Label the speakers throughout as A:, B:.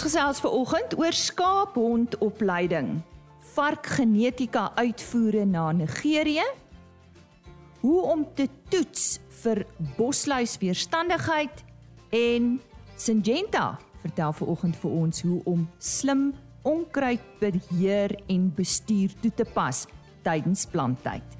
A: Ons gesels ver oggend oor skaaphondopleiding. Varkgenetika uitvoere na Nigerië. Hoe om te toets vir bosluisweerstandigheid en Syngenta vertel ver oggend vir ons hoe om slim onkruidbeheer en bestuur toe te pas tydens planttyd.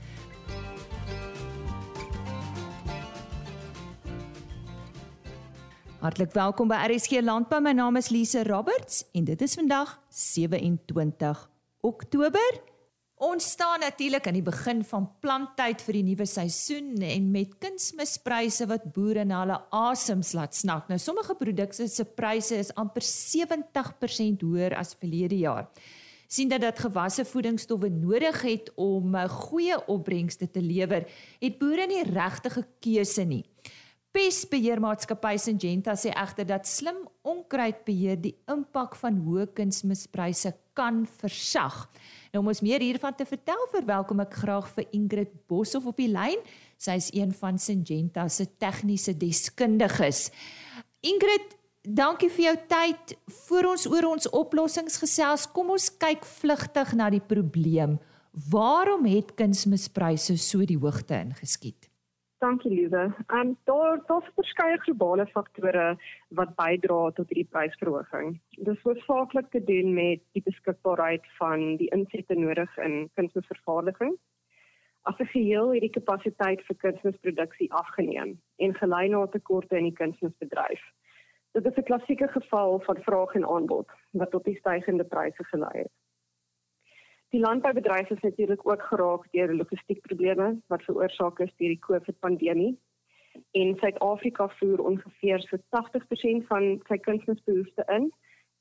A: Hartlik welkom by RSG Landbou. My naam is Lise Roberts en dit is vandag 27 Oktober. Ons staan natuurlik aan die begin van planttyd vir die nuwe seisoen en met kunsmispryse wat boere na hulle asems laat snak. Nou sommige produkte se pryse is amper 70% hoër as verlede jaar. sien dat dat gewasse voedingsstowwe nodig het om 'n goeie opbrengste te lewer, het boere nie regte keuse nie. Pesbeheermaatskappy Syngenta sê egter dat slim onkruidbeheer die impak van hoë kunsmispryse kan versag. Nou om ons meer hiervan te vertel, verwelkom ek graag vir Ingrid Boshoff op die lyn. Sy is een van Syngenta se tegniese deskundiges. Ingrid, dankie vir jou tyd. Voor ons oor ons oplossings gesels, kom ons kyk vlugtig na die probleem. Waarom het kunsmispryse so die hoogte ingeskiet?
B: Dankie Lize. En um, daar daar's verskeie globale faktore wat bydra tot hierdie prysverhoging. Dit is hoofsaaklik te doen met die beskikbaarheid van die insette nodig in kunsmisvervaardiging. As 'n geheel het die kapasiteit vir kunsmisproduksie afgeneem en gelei na tekorte in die kunsmisbedryf. Dit is 'n klassieke geval van vraag en aanbod wat tot die stygende pryse gelei het. Die landboubedryf is natuurlik ook geraak deur logistiekprobleme wat veroorsaak is deur die COVID-pandemie. En Suid-Afrika voer ongeveer so 80% van sy kunsmisbehoeftes in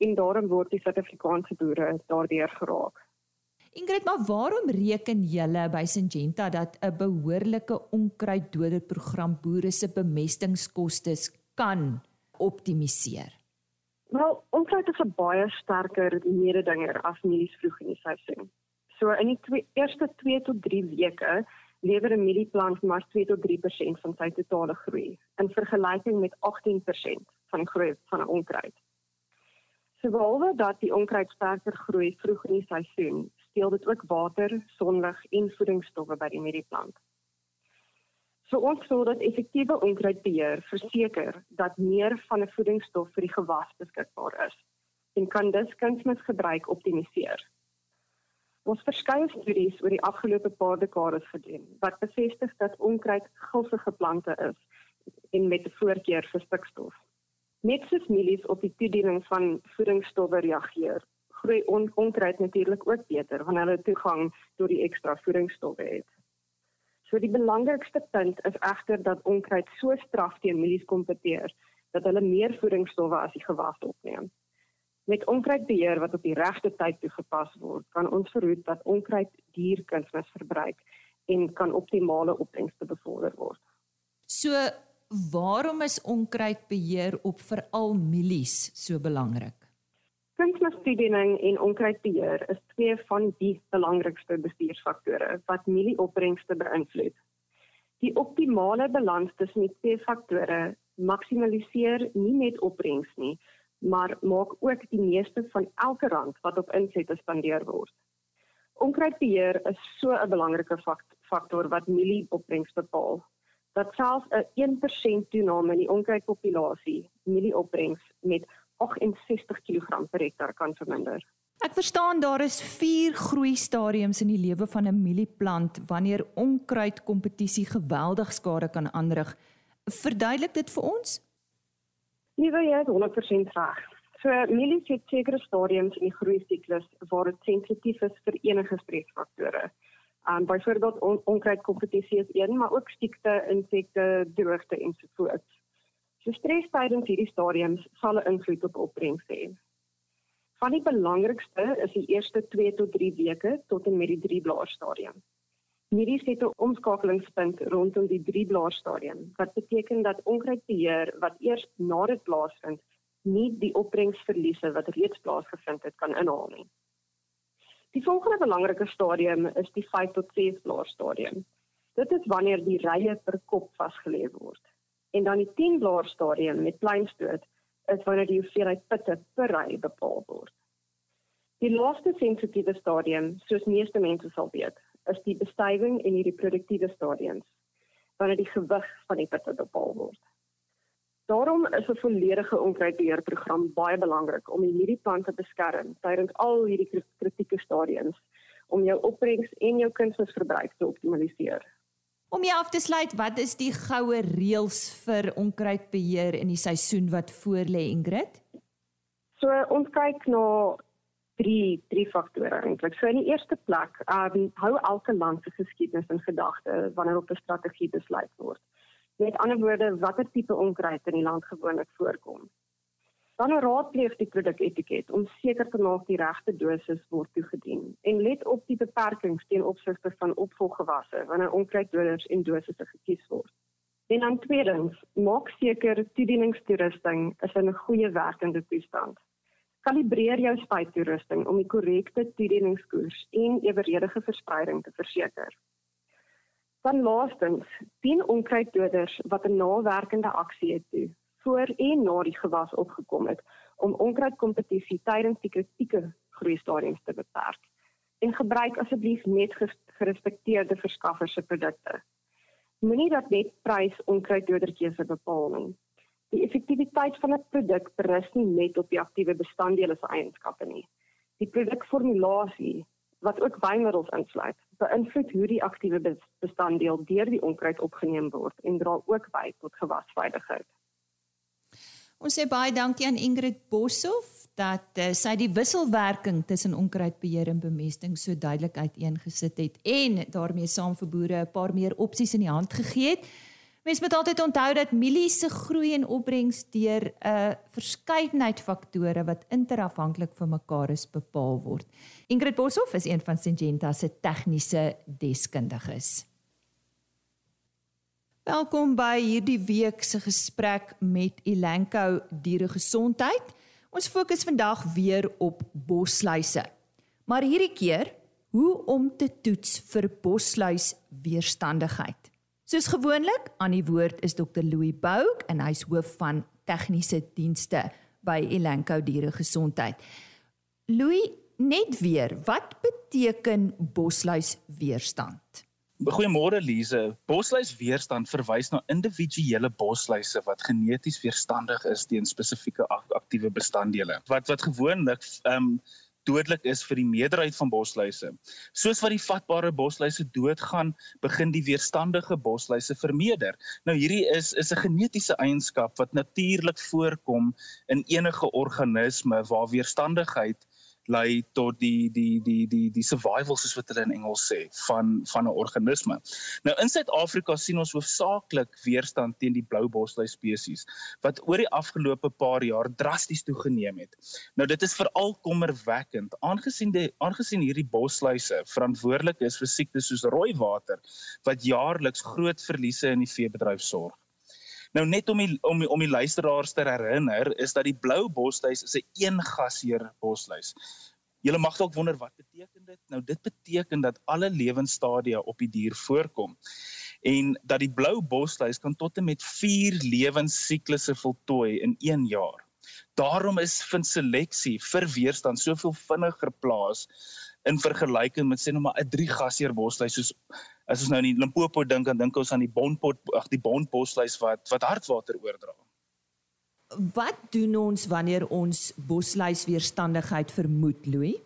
B: en daarom word die Suid-Afrikaanse boere daardeur geraak.
A: Ingrid, maar waarom reken julle by Syngenta dat 'n behoorlike onkruiddoderprogram boere se bemestingskoste kan optimaliseer?
B: Wel, onkruid is 'n baie sterker mededinger as mielies vroeg in die seisoen. So in die twee, eerste 2 tot 3 weke lewer 'n mielieplant maar 2 tot 3% van sy totale groei in vergelyking met 18% van groei van 'n onkruid. Sowaarwe dat die onkruid sterker groei vroeg in die seisoen, steel dit ook water, sonlig en voedingsstowwe by die mielieplant. So ons sou dat effektiewe onkruidbeheer verseker dat meer van 'n voedingsstof vir die gewas beskikbaar is en kan dus kunsmisgebruik optimaliseer. Ons verskeie studies oor die afgelope paar dekades gedoen wat bevestig dat onkruid gulsige plante is en met 'n voorkeur vir stikstof. Net soos mielies op die toediening van voedingsstowwe reageer, groei on onkruid natuurlik ook beter wanneer hulle toegang tot die ekstra voedingsstowwe het. So die belangrikste punt is egter dat onkruid so straf teen mielies kompeteer dat hulle meer voedingsstowwe as die gewas opneem. Met onkruidbeheer wat op die regte tyd toegepas word, kan ons verhoed dat onkruid dierkunsmis verbruik en kan optimale opbrengste bevorder word.
A: So, waarom is onkruidbeheer op veral mielies so belangrik?
B: Kunsmistoediening en onkruidbeheer is twee van die belangrikste bestuursfaktore wat mielieopbrengste beïnvloed. Die optimale balans tussen die twee faktore maksimaliseer nie net opbrengs nie, maar maak ook die meeste van elke rand wat op insette spandeer word. Onkruidbeheer is so 'n belangrike faktor wat mielieopbrengs bepaal. Dat selfs 'n 1% toename in die onkruidpopulasie mielieopbrengs met 68 kg per hektaar kan verminder.
A: Ek verstaan daar is 4 groei stadiums in die lewe van 'n mielieplant wanneer onkruidkompetisie geweldig skade kan aanrig. Verduidelik dit vir ons?
B: Liewe jy het 100% reg. So mielies het sekere stadiums in die groei siklus waar dit sensitief is vir enige stresfaktore. Um byvoorbeeld on onkruidkompetisie is een, maar ook siekte, insekte, droogte en so voort. So stres tydens hierdie stadiums sal 'n invloed op opbrengs hê. Van die belangrikste is die eerste 2 tot 3 weke tot en met die 3 blaar stadium. Hierdie het 'n omskakelingspunt rondom die 3 blaar stadium wat beteken dat onkruidbeheer wat eers na dit plaasvind nie die opbrengsverliese wat reeds plaasgevind het kan inhaal nie. Die volgende belangrike stadium is die 5 tot 6 blaar stadium. Dit is wanneer die rye per kop vasgelê word. En dan die 10 blaar stadium met kleinstoot is wanneer die hoeveelheid pitte per ry bepaal word. Die laaste sensitiewe stadium, soos meeste mense sal weet, is die bestuiving en die reproduktiewe stadiums wanneer die gewig van die pitte bepaal word. Daarom is 'n volledige onkruidbeheerprogram baie belangrik om die mielieplant te beskerm tydens al hierdie kritieke stadiums om jou opbrengs en jou kunsmisverbruik te optimaliseer.
A: Om jy af te sluit, wat is die goue reëls vir onkruidbeheer in die seisoen wat voorlê, Ingrid?
B: So ons kyk na drie drie faktore eintlik. So in die eerste plek, um, hou elke land se geskiedenis in gedagte wanneer op 'n strategie besluit word. Met ander woorde, watter tipe onkruid in die land gewoonlik voorkom. Dan raadpleeg die produketiket om seker te maak die regte dosis word toegedien en let op die beperkings teen opsigte van opvolggewasse wanneer onkruiddoders en dosisse gekies word. En dan tweedens, maak seker toedieningstoerusting is in 'n goeie werkende toestand. Kalibreer jou spuittoerusting om die korrekte toedieningskoers en eweredige verspreiding te verseker. Dan laastens, dien onkruiddoders wat 'n nawerkende aksie het toe voor en na die gewas opgekom het om onkruidkompetisie tydens die kritieke groeistadiums te beperk. En gebruik asseblief net gerespekteerde verskaffers se produkte. Moenie dat net prys onkruiddoderkeuse bepaal nie. Die effektiwiteit van 'n produk berus nie net op die aktiewe bestanddele se eienskappe nie. Die produkformulasie wat ook wynmiddels insluit, beïnvloed hoe die aktiewe bestanddeel deur die onkruid opgeneem word en dra ook by tot gewasveiligheid.
A: Ons sê baie dankie aan Ingrid Boshoff dat uh, sy die wisselwerking tussen onkruidbeheer en bemesting so duidelik uiteengesit het en daarmee saam vir boere 'n paar meer opsies in die hand gegee het. Mens moet altyd onthou dat mielies se groei en opbrengs deur 'n uh, verskeidenheid faktore wat interafhanklik van mekaar is bepaal word. Ingrid Boshoff is een van Syngenta se tegniese deskundiges. Welkom by hierdie week se gesprek met Elanco Diere Gesondheid. Ons fokus vandag weer op bosluise. Maar hierdie keer hoe om te toets vir bosluis weerstandigheid. Soos gewoonlik, aan die woord is Dr. Louis Bouk en hy's hoof van tegniese dienste by Elanco Diere Gesondheid. Louis, net weer, wat beteken bosluis weerstand?
C: Goeiemôre Lize. Bosluisweerstand verwys na individuele bosluise wat geneties weerstandig is teen spesifieke aktiewe bestanddele. Wat wat gewoonlik ehm um, dodelik is vir die meerderheid van bosluise. Soos wat die vatbare bosluise doodgaan, begin die weerstandige bosluise vermeerder. Nou hierdie is is 'n genetiese eienskap wat natuurlik voorkom in enige organisme waar weerstandigheid lei tot die die die die die survival soos wat hulle in Engels sê van van 'n organisme. Nou in Suid-Afrika sien ons hoofsaaklik weerstand teen die blou bosluis spesies wat oor die afgelope paar jaar drasties toegeneem het. Nou dit is veral kommerwekkend aangesien die aangesien hierdie bosluise verantwoordelik is vir siektes soos rooiwater wat jaarliks groot verliese in die veebedryf sorg. Nou net om die, om die, om die luisteraars te herinner is dat die blou bosluis is 'n een gasheer bosluis. Julle mag dalk wonder wat beteken dit? Nou dit beteken dat alle lewensstadia op die dier voorkom en dat die blou bosluis kan tot en met 4 lewensiklusse voltooi in 1 jaar. Daarom is vind seleksie vir weerstand soveel vinniger plaas in vergelyking met sê nou maar 'n 3 gasheer bosluis soos as ons nou in die Limpopo dink dan dink ons aan die bondpot ag die bondbosluis wat wat hartwater oordra.
A: Wat doen ons wanneer ons bosluis weerstandigheid vermoed, Louis?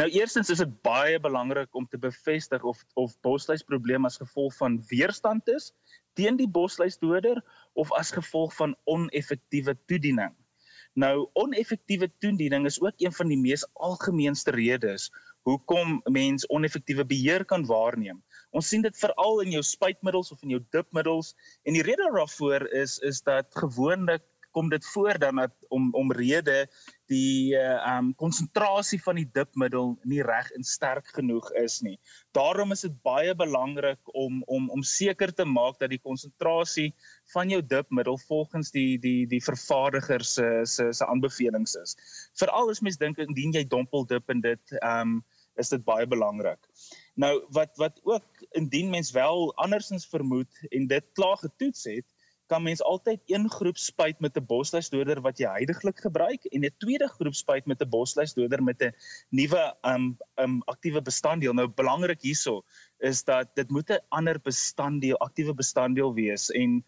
C: Nou eerstens is dit baie belangrik om te bevestig of of bosluis probleem as gevolg van weerstand is teen die bosluisdoder of as gevolg van oneffektiewe toediening. Nou oneffektiewe toediening is ook een van die mees algemeenste redes hoekom mens oneffektiewe beheer kan waarneem. Ons sien dit veral in jou spuitmiddels of in jou dipmiddels en die rede daarvoor is is dat gewoonlik kom dit voor dan dat om om rede die uh um konsentrasie van die dipmiddel nie reg en sterk genoeg is nie. Daarom is dit baie belangrik om om om seker te maak dat die konsentrasie van jou dipmiddel volgens die die die vervaardiger se se se aanbevelings is. Veral as mens dink indien jy dompel dip en dit um is dit baie belangrik. Nou wat wat ook indien mens wel andersins vermoed en dit klaar getoets het, kan mens altyd een groep spuit met 'n bosluisdoder wat jy heidaglik gebruik en 'n tweede groep spuit met 'n bosluisdoder met 'n nuwe um um aktiewe bestanddeel. Nou belangrik hierso is dat dit moet 'n ander bestanddeel, aktiewe bestanddeel wees en 'n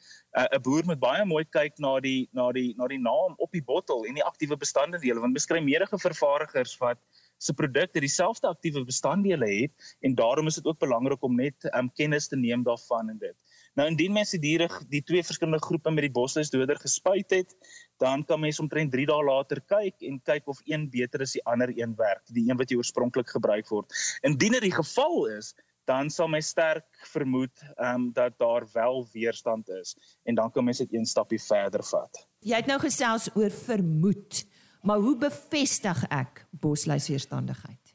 C: uh, boer moet baie mooi kyk na die na die na die naam op die bottel en die aktiewe bestanddele want beskryf meerige vervaardigers wat se produkte dieselfde aktiewe bestanddele het en daarom is dit ook belangrik om net um, kennis te neem daarvan en dit. Nou indien mense die diere die twee verskillende groepe met die bosluisdoder gespuit het, dan kan mens omtrent 3 dae later kyk en kyk of een beter is die ander een werk, die een wat jy oorspronklik gebruik word. Indien dit die geval is, dan sal my sterk vermoed ehm um, dat daar wel weerstand is en dan kan mens dit een stapie verder vat.
A: Jy het nou gesels oor vermoed, maar hoe bevestig ek bosluisweerstandigheid?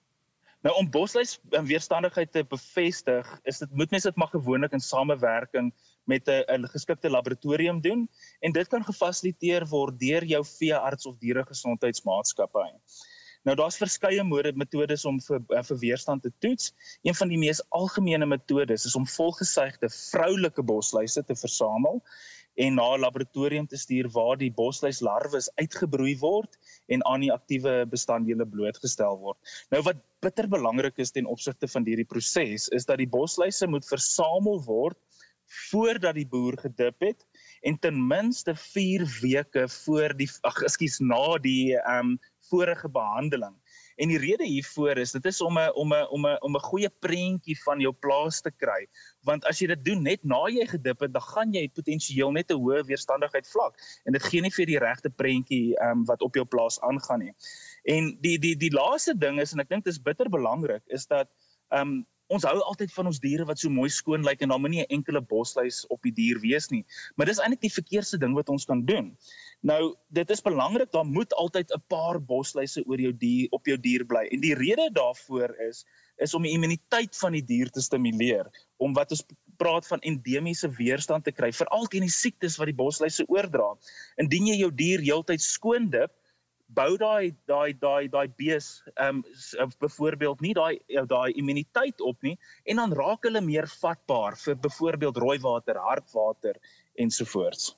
C: Nou om bosluis weerstandigheid te bevestig, is dit moet mense dit maar gewoonlik in samewerking met 'n geskikte laboratorium doen en dit kan gefasiliteer word deur jou veearts of dieregesondheidsmaatskappy. Nou daar's verskeie metodes om vir eh, vir weerstand te toets. Een van die mees algemene metodes is om volgesuigde vroulike bosluise te versamel en na 'n laboratorium te stuur waar die bosluislarwes uitgebroei word en aan die aktiewe bestanddele blootgestel word. Nou wat bitter belangrik is ten opsigte van hierdie proses is dat die bosluise moet versamel word voordat die boer gedip het en ten minste 4 weke voor die ag ekskuus na die ehm um, vorige behandeling. En die rede hiervoor is dit is om 'n om 'n om 'n om 'n goeie prentjie van jou plaas te kry. Want as jy dit doen net na jy gedip het, dan gaan jy potensieel net 'n hoë weerstandigheid vlak en dit gee nie vir die regte prentjie ehm um, wat op jou plaas aangaan nie. En die die die laaste ding is en ek dink dit is bitter belangrik is dat ehm um, ons hou altyd van ons diere wat so mooi skoon lyk en daar moenie 'n enkele bosluis op die dier wees nie. Maar dis eintlik die verkeerde ding wat ons kan doen. Nou, dit is belangrik, daar moet altyd 'n paar bosluise oor jou dier op jou dier bly. En die rede daarvoor is is om die immuniteit van die dier te stimuleer, om wat ons praat van endemiese weerstand te kry, veral teen die siektes wat die bosluise oordra. Indien jy jou dier heeltyd skoon dip, bou daai daai daai daai bees ehm um, byvoorbeeld nie daai daai immuniteit op nie en dan raak hulle meer vatbaar vir byvoorbeeld rooi water, hartwater ensovoorts.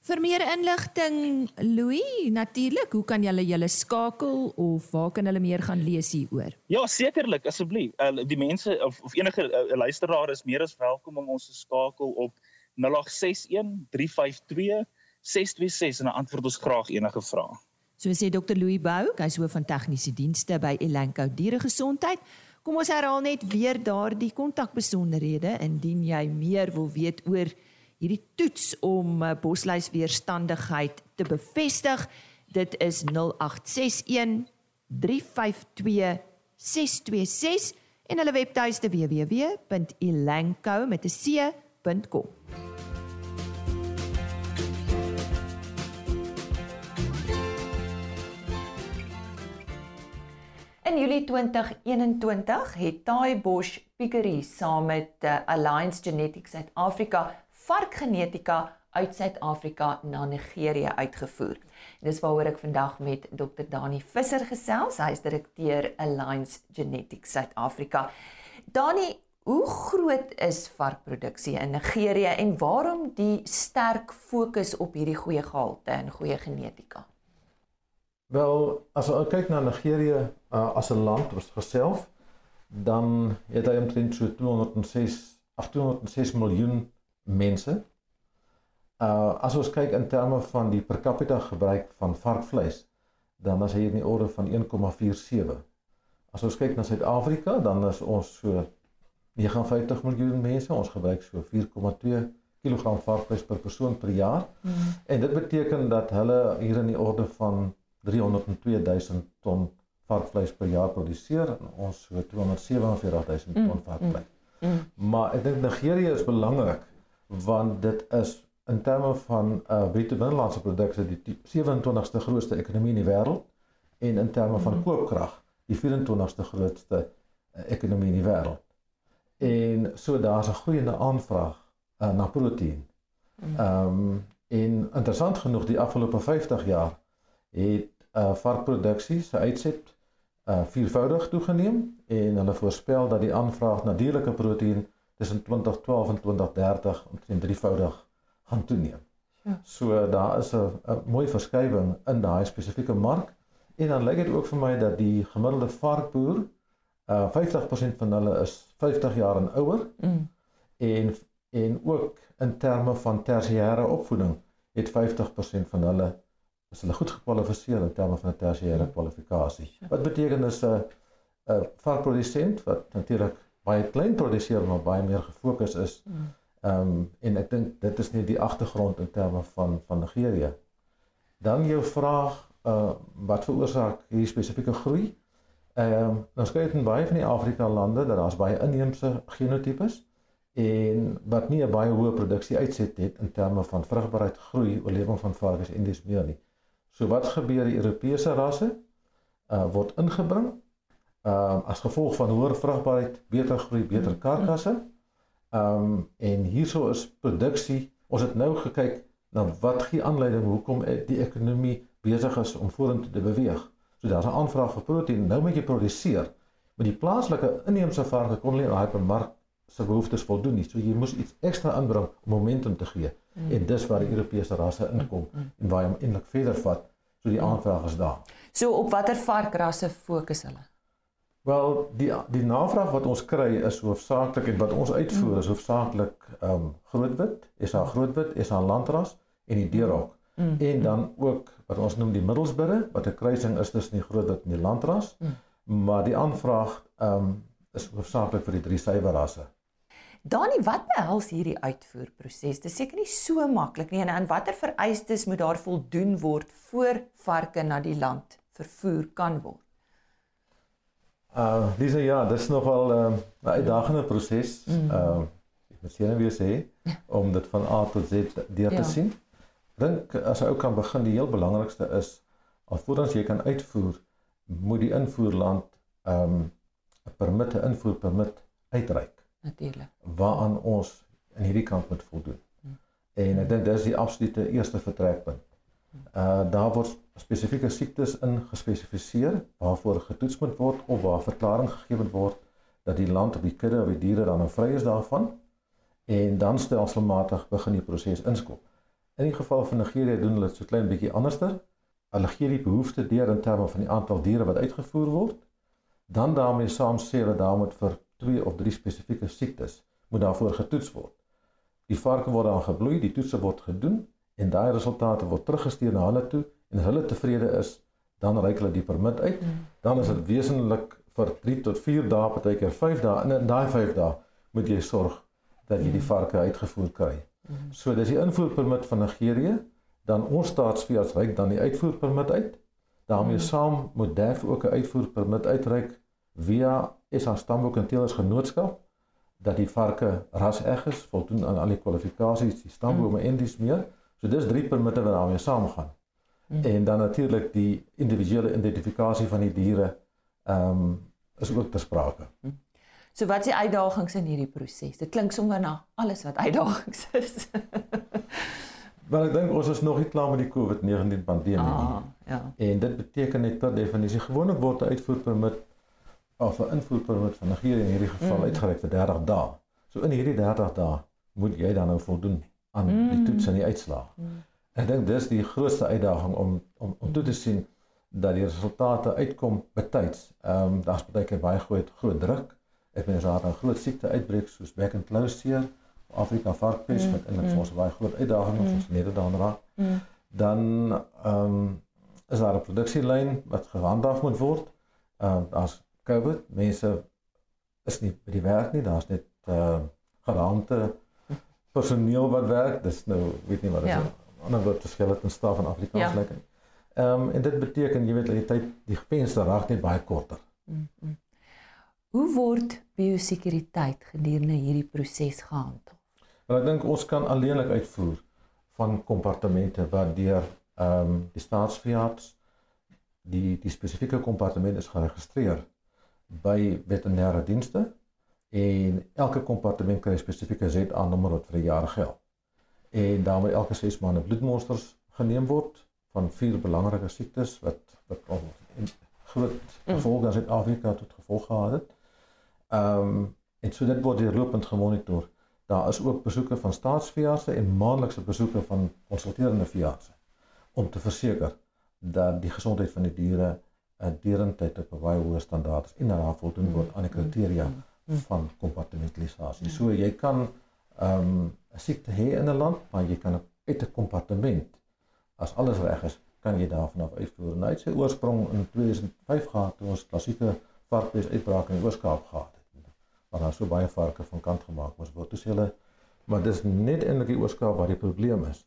A: Vir meer inligting, Louis, natuurlik, hoe kan julle julle skakel of waar kan hulle meer gaan lees hieroor?
C: Ja, sekerlik, asseblief. Uh, die mense of, of enige uh, luisteraar is meer as welkom om ons te skakel op 0861 352 626 en dan antwoord ons graag enige vrae.
A: So sê Dr. Louis Bou, hy's hoof van tegniese dienste by Elanco Dieregesondheid. Kom ons herhaal net weer daardie kontakbesonderhede indien jy meer wil weet oor hierdie toets om uh, bosluisweerstandigheid te bevestig. Dit is 0861 352 626 en hulle webtuiste www.elanco met 'n c.com. In Julie 2021 het Thai Bosch Piggery saam met uh, Alliance Genetics Suid-Afrika varkgenetika uit Suid-Afrika na Nigerië uitgevoer. Dis waaroor ek vandag met Dr. Dani Visser gesels. Hy is direkteur Alliance Genetics Suid-Afrika. Dani, hoe groot is varkproduksie in Nigerië en waarom die sterk fokus op hierdie goeie gehalte en goeie genetika?
D: Wel, as ons kyk na Nigerië uh, as 'n land, ons geself, dan het hy omtrent so 206 806 miljoen mense. Uh as ons kyk in terme van die per capita gebruik van varkvleis, dan is hy in die orde van 1,47. As ons kyk na Suid-Afrika, dan is ons so 59 miljoen mense, ons gebruik so 4,2 kg varkvleis per persoon per jaar. Mm. En dit beteken dat hulle hier in die orde van 302 000 ton varkvleis per jaar produseer en ons so 247 000 ton mm. varkvleis. Mm. Mm. Maar ek dink Nigerië is belangrik want dit is in terme van uh bruto binnelandse produkte die 27ste grootste ekonomie in die wêreld en in terme van mm -hmm. koopkrag die 24ste grootste uh, ekonomie in die wêreld. En so daar's 'n groeiende aanvraag uh, na proteïen. Mhm. Ehm um, en interessant genoeg die afgelope 50 jaar het uh varkproduksie se uitset uh viervoudig toegeneem en hulle voorspel dat die aanvraag na dierlike proteïen tussen 2012 en 2030 omtrent drievoudig gaan toeneem. Ja. So daar is 'n mooi verskywing in daai spesifieke mark en dan lyk dit ook vir my dat die gemiddelde varkboer uh 50% van hulle is 50 jaar en ouer. Mm. En en ook in terme van tersiêre opvoeding het 50% van hulle is hulle goed gekwalifiseer in terme van 'n tersiêre kwalifikasie. Wat beteken is 'n 'n varkprodusent wat natuurlik baie klein produseer maar baie meer gefokus is. Ehm um, en ek dink dit is nie die agtergrond in terme van van Nigerië. Dan jou vraag uh wat veroorsaak hierdie spesifieke groei? Ehm um, ons kyk in baie van die Afrika lande dat daar's baie inheemse genotipes en wat nie 'n baie hoë produksie uitset het in terme van vrugbaarheid, groei, oorlewing van varkens en dis meer nie. So wat gebeur die Europese rasse uh word ingebring ehm um, as gevolg van hoër vrugbaarheid, beter groei, beter karkasse. Ehm um, en hierso is produksie, ons het nou gekyk na wat gee aanleiding hoekom e-, die ekonomie besig is om vorentoe te beweeg. So daar's 'n aanvraag vir proteïen, nou moet jy produseer. Maar die plaaslike inheemse varke kon nie daai mark se behoeftes voldoen nie. So jy moes iets ekstra aanbring om momentum te gee. Mm. En dis waar die Europese rasse inkom mm. mm. en waar jy hom eintlik verder vat. So die aanvraag is daar.
A: So op watter varkrasse fokus hulle?
D: Wel die die navraag wat ons kry is hoofsaaklik en wat ons uitvoer is hoofsaaklik ehm um, grootwit, is daar grootwit, is daar landras en die deurhok. Mm. En dan ook wat ons noem die middelsbidde wat 'n kruising is tussen die grootwit en die landras. Mm. Maar die aanvraag ehm um, is hoofsaaklik vir die drie suiwerrasse.
A: Dani, wat behels hierdie uitvoerproses? Dit is seker nie so maklik nie en aan watter vereistes moet daar voldoen word voor varke na die land vervoer kan word?
D: Uh dis ja, dis nogal 'n uh, uitdagende proses. Ehm mm. uh, ek moet sien wie sê om dit van A tot Z deur te ja. sien. Dink as jy ook kan begin, die heel belangrikste is alvorens jy kan uitvoer, moet die invoerland ehm um, 'n permit, 'n invoerpermit uitreik.
A: Natuurlik.
D: Waaraan ons in hierdie kant moet voldoen. Mm. En ek dink dis die absolute eerste vertrekpunt. Uh daar word spesifieke siektes ingespesifiseer waarvoor getoets moet word of waar verklaring gegee moet word dat die land of die kudde of die diere dan nou vry is daarvan en dan stelselmatig begin die proses inskop. In die geval van Nigerië doen hulle dit so klein bietjie anderster. Hulle gee die behoefte deur in terme van die aantal diere wat uitgevoer word. Dan daarmee saam sê hulle daar moet vir twee of drie spesifieke siektes moet daarvoor getoets word. Die varke word dan gebloei, die toetse word gedoen en daai resultate word teruggestuur na hulle toe en as hulle tevrede is, dan reik hulle die permit uit. Mm. Dan is dit wesentlik vir 3 tot 4 dae, partykeer 5 dae en in daai 5 dae moet jy sorg dat jy die mm. varke uitgevoer kry. Mm. So dis die invoerpermit van Nigerië, dan ons staatsveearts reik dan die uitvoerpermit uit. daarmee saam moet DEF ook 'n uitvoerpermit uitreik via SA Stamboek en Teelers Genootskap dat die varke ras-eg is, voldoen aan al die kwalifikasies, die stambome mm. en dis meer. So dis drie permitte wat daarmee saamgaan. Mm. En dan natuurlik die individuele identifikasie van die diere ehm um, is ook ter sprake. Mm.
A: So wat is die uitdagings in hierdie proses? Dit klink sommer na alles wat uitdagings is.
D: Wel ek dink ons is nog nie klaar met die COVID-19 pandemie
A: ah, nie. Ja.
D: En dit beteken net per definisie gewoonlik word 'n uitvoerpermit of 'n invoerpermit van Nigerië in hierdie geval mm. uitgereik vir 30 dae. So in hierdie 30 dae moet jy dan nou voldoen aan mm. die toets en die uitslae. Mm. Ek dink dis die grootste uitdaging om om om toe te sien dat die resultate uitkom betyds. Ehm um, daar's baie keer baie groot groot druk. Ek meen daar 'n groot siekte uitbreek soos back and close seer, Afrika varkpes mm. wat eintlik vir ons baie groot uitdaging is, mm. ons net daaraan raak. Mm. Dan ehm um, is daar 'n produksielyn wat gehandhaaf moet word. Ehm uh, daar's COVID, mense is nie by die werk nie, daar's net ehm uh, geraamte personeel wat werk, dis nou weet nie wat dit ja. is. Ander woord verskil dit in staf van Afrikaans ja. lekker. Ehm um, en dit beteken jy weet dat die tyd die venster raak net baie korter. Mm -hmm.
A: Hoe word biosekuriteit gedurende hierdie proses gehandhaaf?
D: Wel ek dink ons kan alleenlik uitvoer van kompartemente wat deur ehm um, die staatsveearts die die spesifieke kompartement is geregistreer by veterinêre dienste en elke kompartement kry 'n spesifieke ZA-nommer wat vir 'n jaar geld. En dan moet elke 6 maande bloedmonsters geneem word van vier belangrike siektes wat wat groot mm. gevolge in Suid-Afrika tot gevolg gehad het. Ehm um, en so dit word deurlopend gemonitor. Daar is ook besoeke van staatsveeartse en maandelikse besoeke van konsulterende veeartse om te verseker dat die gesondheid van die diere en dierentyd op 'n baie hoë standaard is en dat daar voldoen word aan die kriteria van kompartmentalisasie. So jy kan ehm um, 'n siekte hê in 'n land, maar jy kan uit 'n kompartement as alles reg is, kan jy daarvan af uitvoer. Nou het sy oorsprong in 2005 gehad toe ons klassieke varkbees uitbraak in die Oos-Kaap gehad het. Maar daar so baie varke van kant gemaak moes word. Dis hulle maar dis net eintlik die Oos-Kaap waar die probleem is.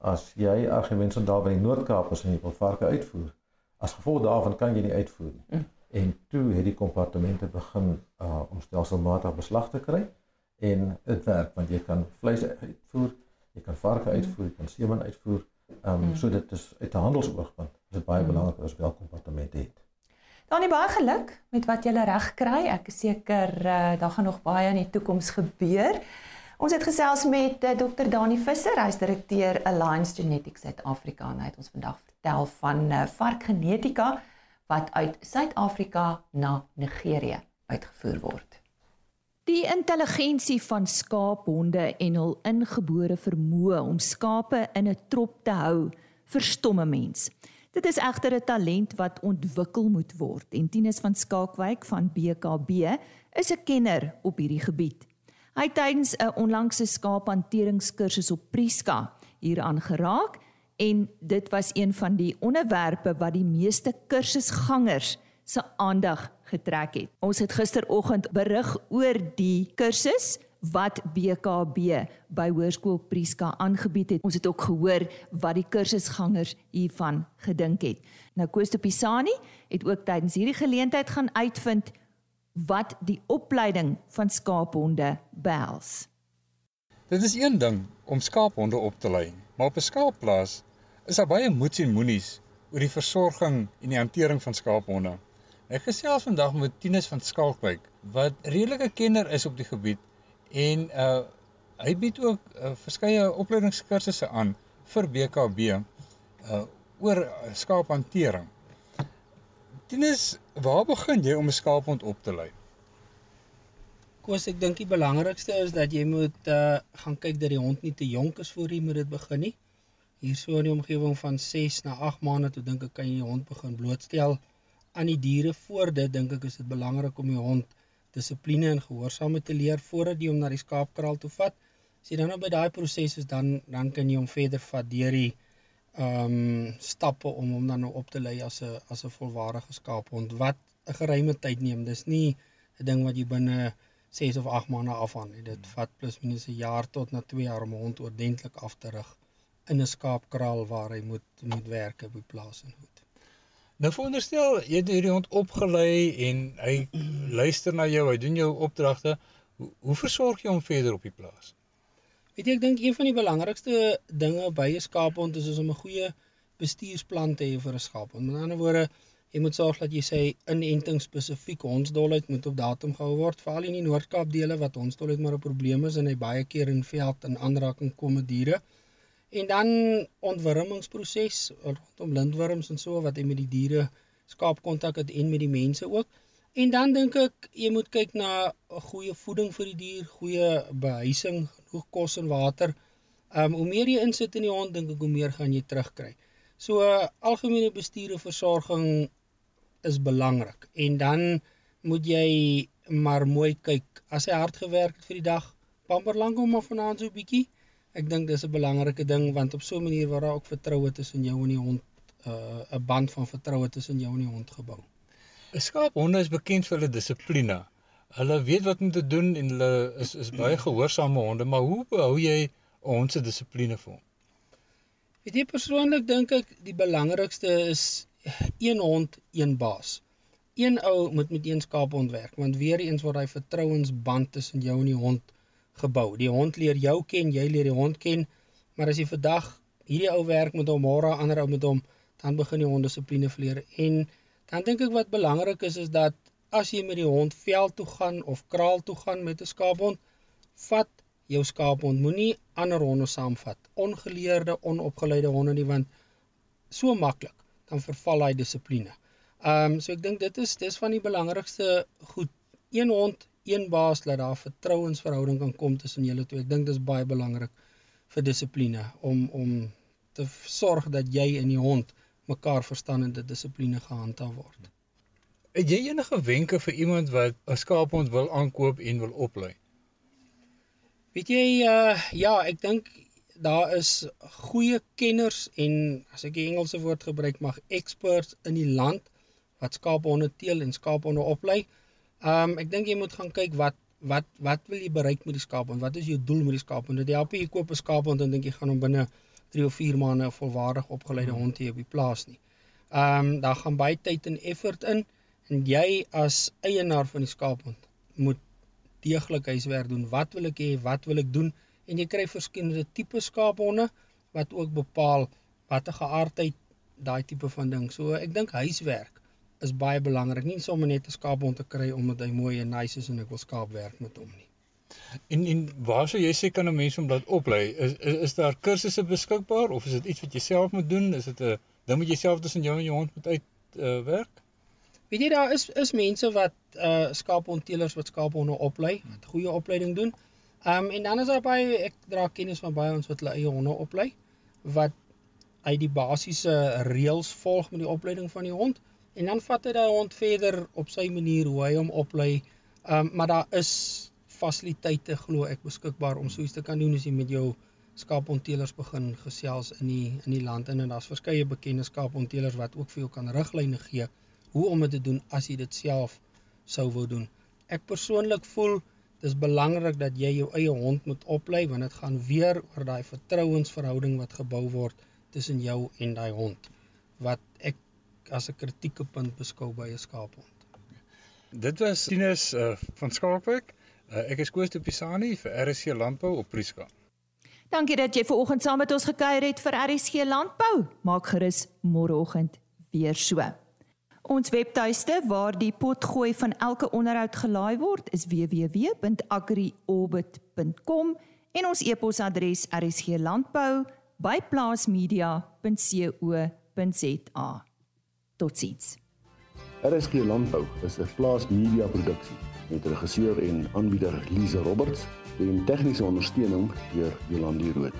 D: As jy argumente daar by die Noord-Kaap en jy wil varke uitvoer, as gevolg daarvan kan jy nie uitvoer nie. Mm. En toe het die kompartemente begin uh om stelselmatig beslag te kry en dit werk want jy kan vleis uitvoer, jy kan varke uitvoer, jy kan seeman uitvoer. Ehm um, mm. so dit is uit 'n handelsoogpunt is dit baie mm. belangrik as wel kompartemente het.
A: Dan nie baie geluk met wat jy reg kry. Ek is seker uh, daar gaan nog baie in die toekoms gebeur. Ons het gesels met uh, Dr. Dani Visser, hy's direkteur Alliance Genetics Suid-Afrika en hy het ons vandag vertel van uh, varkgenetika wat uit Suid-Afrika na Nigerië uitgevoer word. Die intelligensie van skaaphonde en hul ingebore vermoë om skape in 'n trop te hou, verstomme mens. Dit is egter 'n talent wat ontwikkel moet word en Tinus van Skaakwyk van BKB is 'n kenner op hierdie gebied. Hy het tydens 'n onlangse skaaphanteringskursus op Priska hieraan geraak en dit was een van die onderwerpe wat die meeste kursusgangers se aandag getrek het. Ons het gisteroggend berig oor die kursus wat BKB by Hoërskool Priska aangebied het. Ons het ook gehoor wat die kursusgangers hiervan gedink het. Nou Koosto Pisani het ook tydens hierdie geleentheid gaan uitvind wat die opleiding van skaaphonde behels.
E: Dit is een ding om skaaphonde op te lei, maar op 'n skaapplaas is daar baie moets en moenies oor die versorging en die hantering van skaaphonde. Ek gesels vandag met Tinus van Skalkwyk wat redelike kenner is op die gebied en uh hy bied ook uh, verskeie opleidingskursusse aan vir BKB uh oor skaaphantering. Tinus, waar begin jy om 'n skaaphond op te lei?
F: Koos, ek dink die belangrikste is dat jy moet uh gaan kyk dat die hond nie te jonk is voor jy met dit begin nie. Hier so in die omgewing van 6 na 8 maande toe dink ek kan jy die hond begin blootstel aan die diere voor dit dink ek is dit belangrik om die hond dissipline en gehoorsaamheid te leer voordat jy hom na die skaapkraal toe vat. As jy dan nou by daai proses is dan dan kan jy hom verder vat deur die ehm um, stappe om hom dan nou op te lei as 'n as 'n volwaardige skaaphond wat 'n geruime tyd neem. Dis nie 'n ding wat jy binne 6 of 8 maande afhan nie. Dit vat plus minus 'n jaar tot na 2 jaar om 'n hond oordentlik af te rig in 'n skaapkraal waar hy moet moet werk op die plaas en goed.
E: Nou veronderstel jy het hierdie hond opgelei en hy luister na jou, hy doen jou opdragte. Hoe, hoe versorg jy hom verder op die plaas?
F: Weet jy, ek dink een van die belangrikste dinge by 'n skaaphond is, is om 'n goeie bestuursplan te hê vir 'n skaaphond. Met ander woorde, jy moet sorg dat jy sê inenting spesifiek hondsdolheid moet op datum gehou word, veral in die Noord-Kaap dele wat hondsdolheid maar 'n probleem is en hy baie keer in veld in aanraking kom met diere. En dan ontwurmingsproses rondom lintworms en so wat hy met die diere skaapkontak het en met die mense ook. En dan dink ek jy moet kyk na 'n goeie voeding vir die dier, goeie behuising, genoeg kos en water. Um, hoe meer jy insit in die hond, dink ek hoe meer gaan jy terugkry. So algemene bestuur en versorging is belangrik. En dan moet jy maar mooi kyk as hy hard gewerk het vir die dag, pamper lank hom maar vanaand so 'n bietjie. Ek dink dis 'n belangrike ding want op so 'n manier word daar ook vertroue tussen jou en die hond, uh, 'n band van vertroue tussen jou en die hond gebou.
E: 'n Skaaphonde is bekend vir hulle dissipline. Hulle weet wat om te doen en hulle is is baie gehoorsame honde, maar hoe behou jy 'n hond se dissipline vir hom?
F: Weet jy persoonlik dink ek die belangrikste is een hond, een baas. Een ou moet met een skaaphond werk want weer eens word daai vertrouensband tussen jou en die hond gebou. Die hond leer jou ken, jy leer die hond ken, maar as jy vandag hierdie ou werk met hom, môre ander ou met hom, dan begin die hond dissipline verleer en Dan dink ek wat belangrik is is dat as jy met die hond veld toe gaan of kraal toe gaan met 'n skaaphond, vat jou skaaphond, moenie ander honde saamvat. Ongeleerde, onopgeleide honde nie want so maklik dan verval hy dissipline. Ehm um, so ek dink dit is dis van die belangrikste goed. Een hond, een baas dat daar vertrouensverhouding kan kom tussen julle twee. Ek dink dis baie belangrik vir dissipline om om te sorg dat jy en die hond mekaar verstaan en dit dissipline gehandhaaf word.
E: Het jy enige wenke vir iemand wat 'n skaaphond wil aankoop en wil oplei?
F: Weet jy uh ja, ek dink daar is goeie kenners en as ek die Engelse woord gebruik mag experts in die land wat skaaphonde teel en skaaphonde oplei. Um ek dink jy moet gaan kyk wat wat wat wil jy bereik met die skaaphond? Wat is jou doel met die skaaphond? Dit help jy koop 'n skaaphond en dink jy gaan hom binne 3 of 4 maande 'n volwaardig opgeleide hmm. hond hê op die plaas nie. Um daar gaan baie tyd en effort in en jy as eienaar van die skaaphond moet deeglik huiswerk doen. Wat wil ek hê? Wat wil ek doen? En jy kry verskillende tipe skaaphonde wat ook bepaal watter geaardheid daai tipe van ding. So ek dink huiswerk is baie belangrik. Nie sommer net 'n skaaphond te kry omdat hy mooi en nice is en ek wil skaapwerk met hom nie.
E: En en waar sou jy sê kan 'n mens hom laat oplei? Is, is is daar kursusse beskikbaar of is dit iets wat jy self moet doen? Is dit 'n ding wat jy self tussen jou en jou hond moet uit uh, werk?
F: Weet jy daar is is mense wat uh skaaphondteelers wat skaaphonde oplei, wat goeie opleiding doen. Um en dan is daar baie ek dra kennis van baie ons wat hulle eie honde oplei wat uit die basiese reëls volg met die opleiding van die hond en dan vat hy daai hond verder op sy manier hoe hy hom oplei. Um maar daar is fasiliteite glo ek beskikbaar om so iets te kan doen as jy met jou skaaphondteelers begin gesels in die in die land en daar's verskeie bekende skaaphondteelers wat ook vir jou kan riglyne gee hoe om dit te doen as jy dit self sou wou doen. Ek persoonlik voel dis belangrik dat jy jou eie hond moet oplei want dit gaan weer oor daai vertrouensverhouding wat gebou word tussen jou en daai hond wat ek as 'n kritieke punt beskou by 'n skaaphond.
E: Dit was Tinus uh, van Skalkwyk. Uh, ek is Koos de Pisani vir RSC Landbou op Prieska.
A: Dankie dat jy ver oggend saam met ons gekuier het vir RSC Landbou. Maak gerus môreoggend weer so. Ons webtuiste waar die potgooi van elke onderhoud gelaai word is www.agriorbit.com en ons e-posadres rsglandbou@plaasmedia.co.za. Totsiens.
G: RSG Landbou is 'n plaasmedia produksie met regisseur en aanbieder Lize Roberts en tegniese ondersteuning deur Jolande Rooi.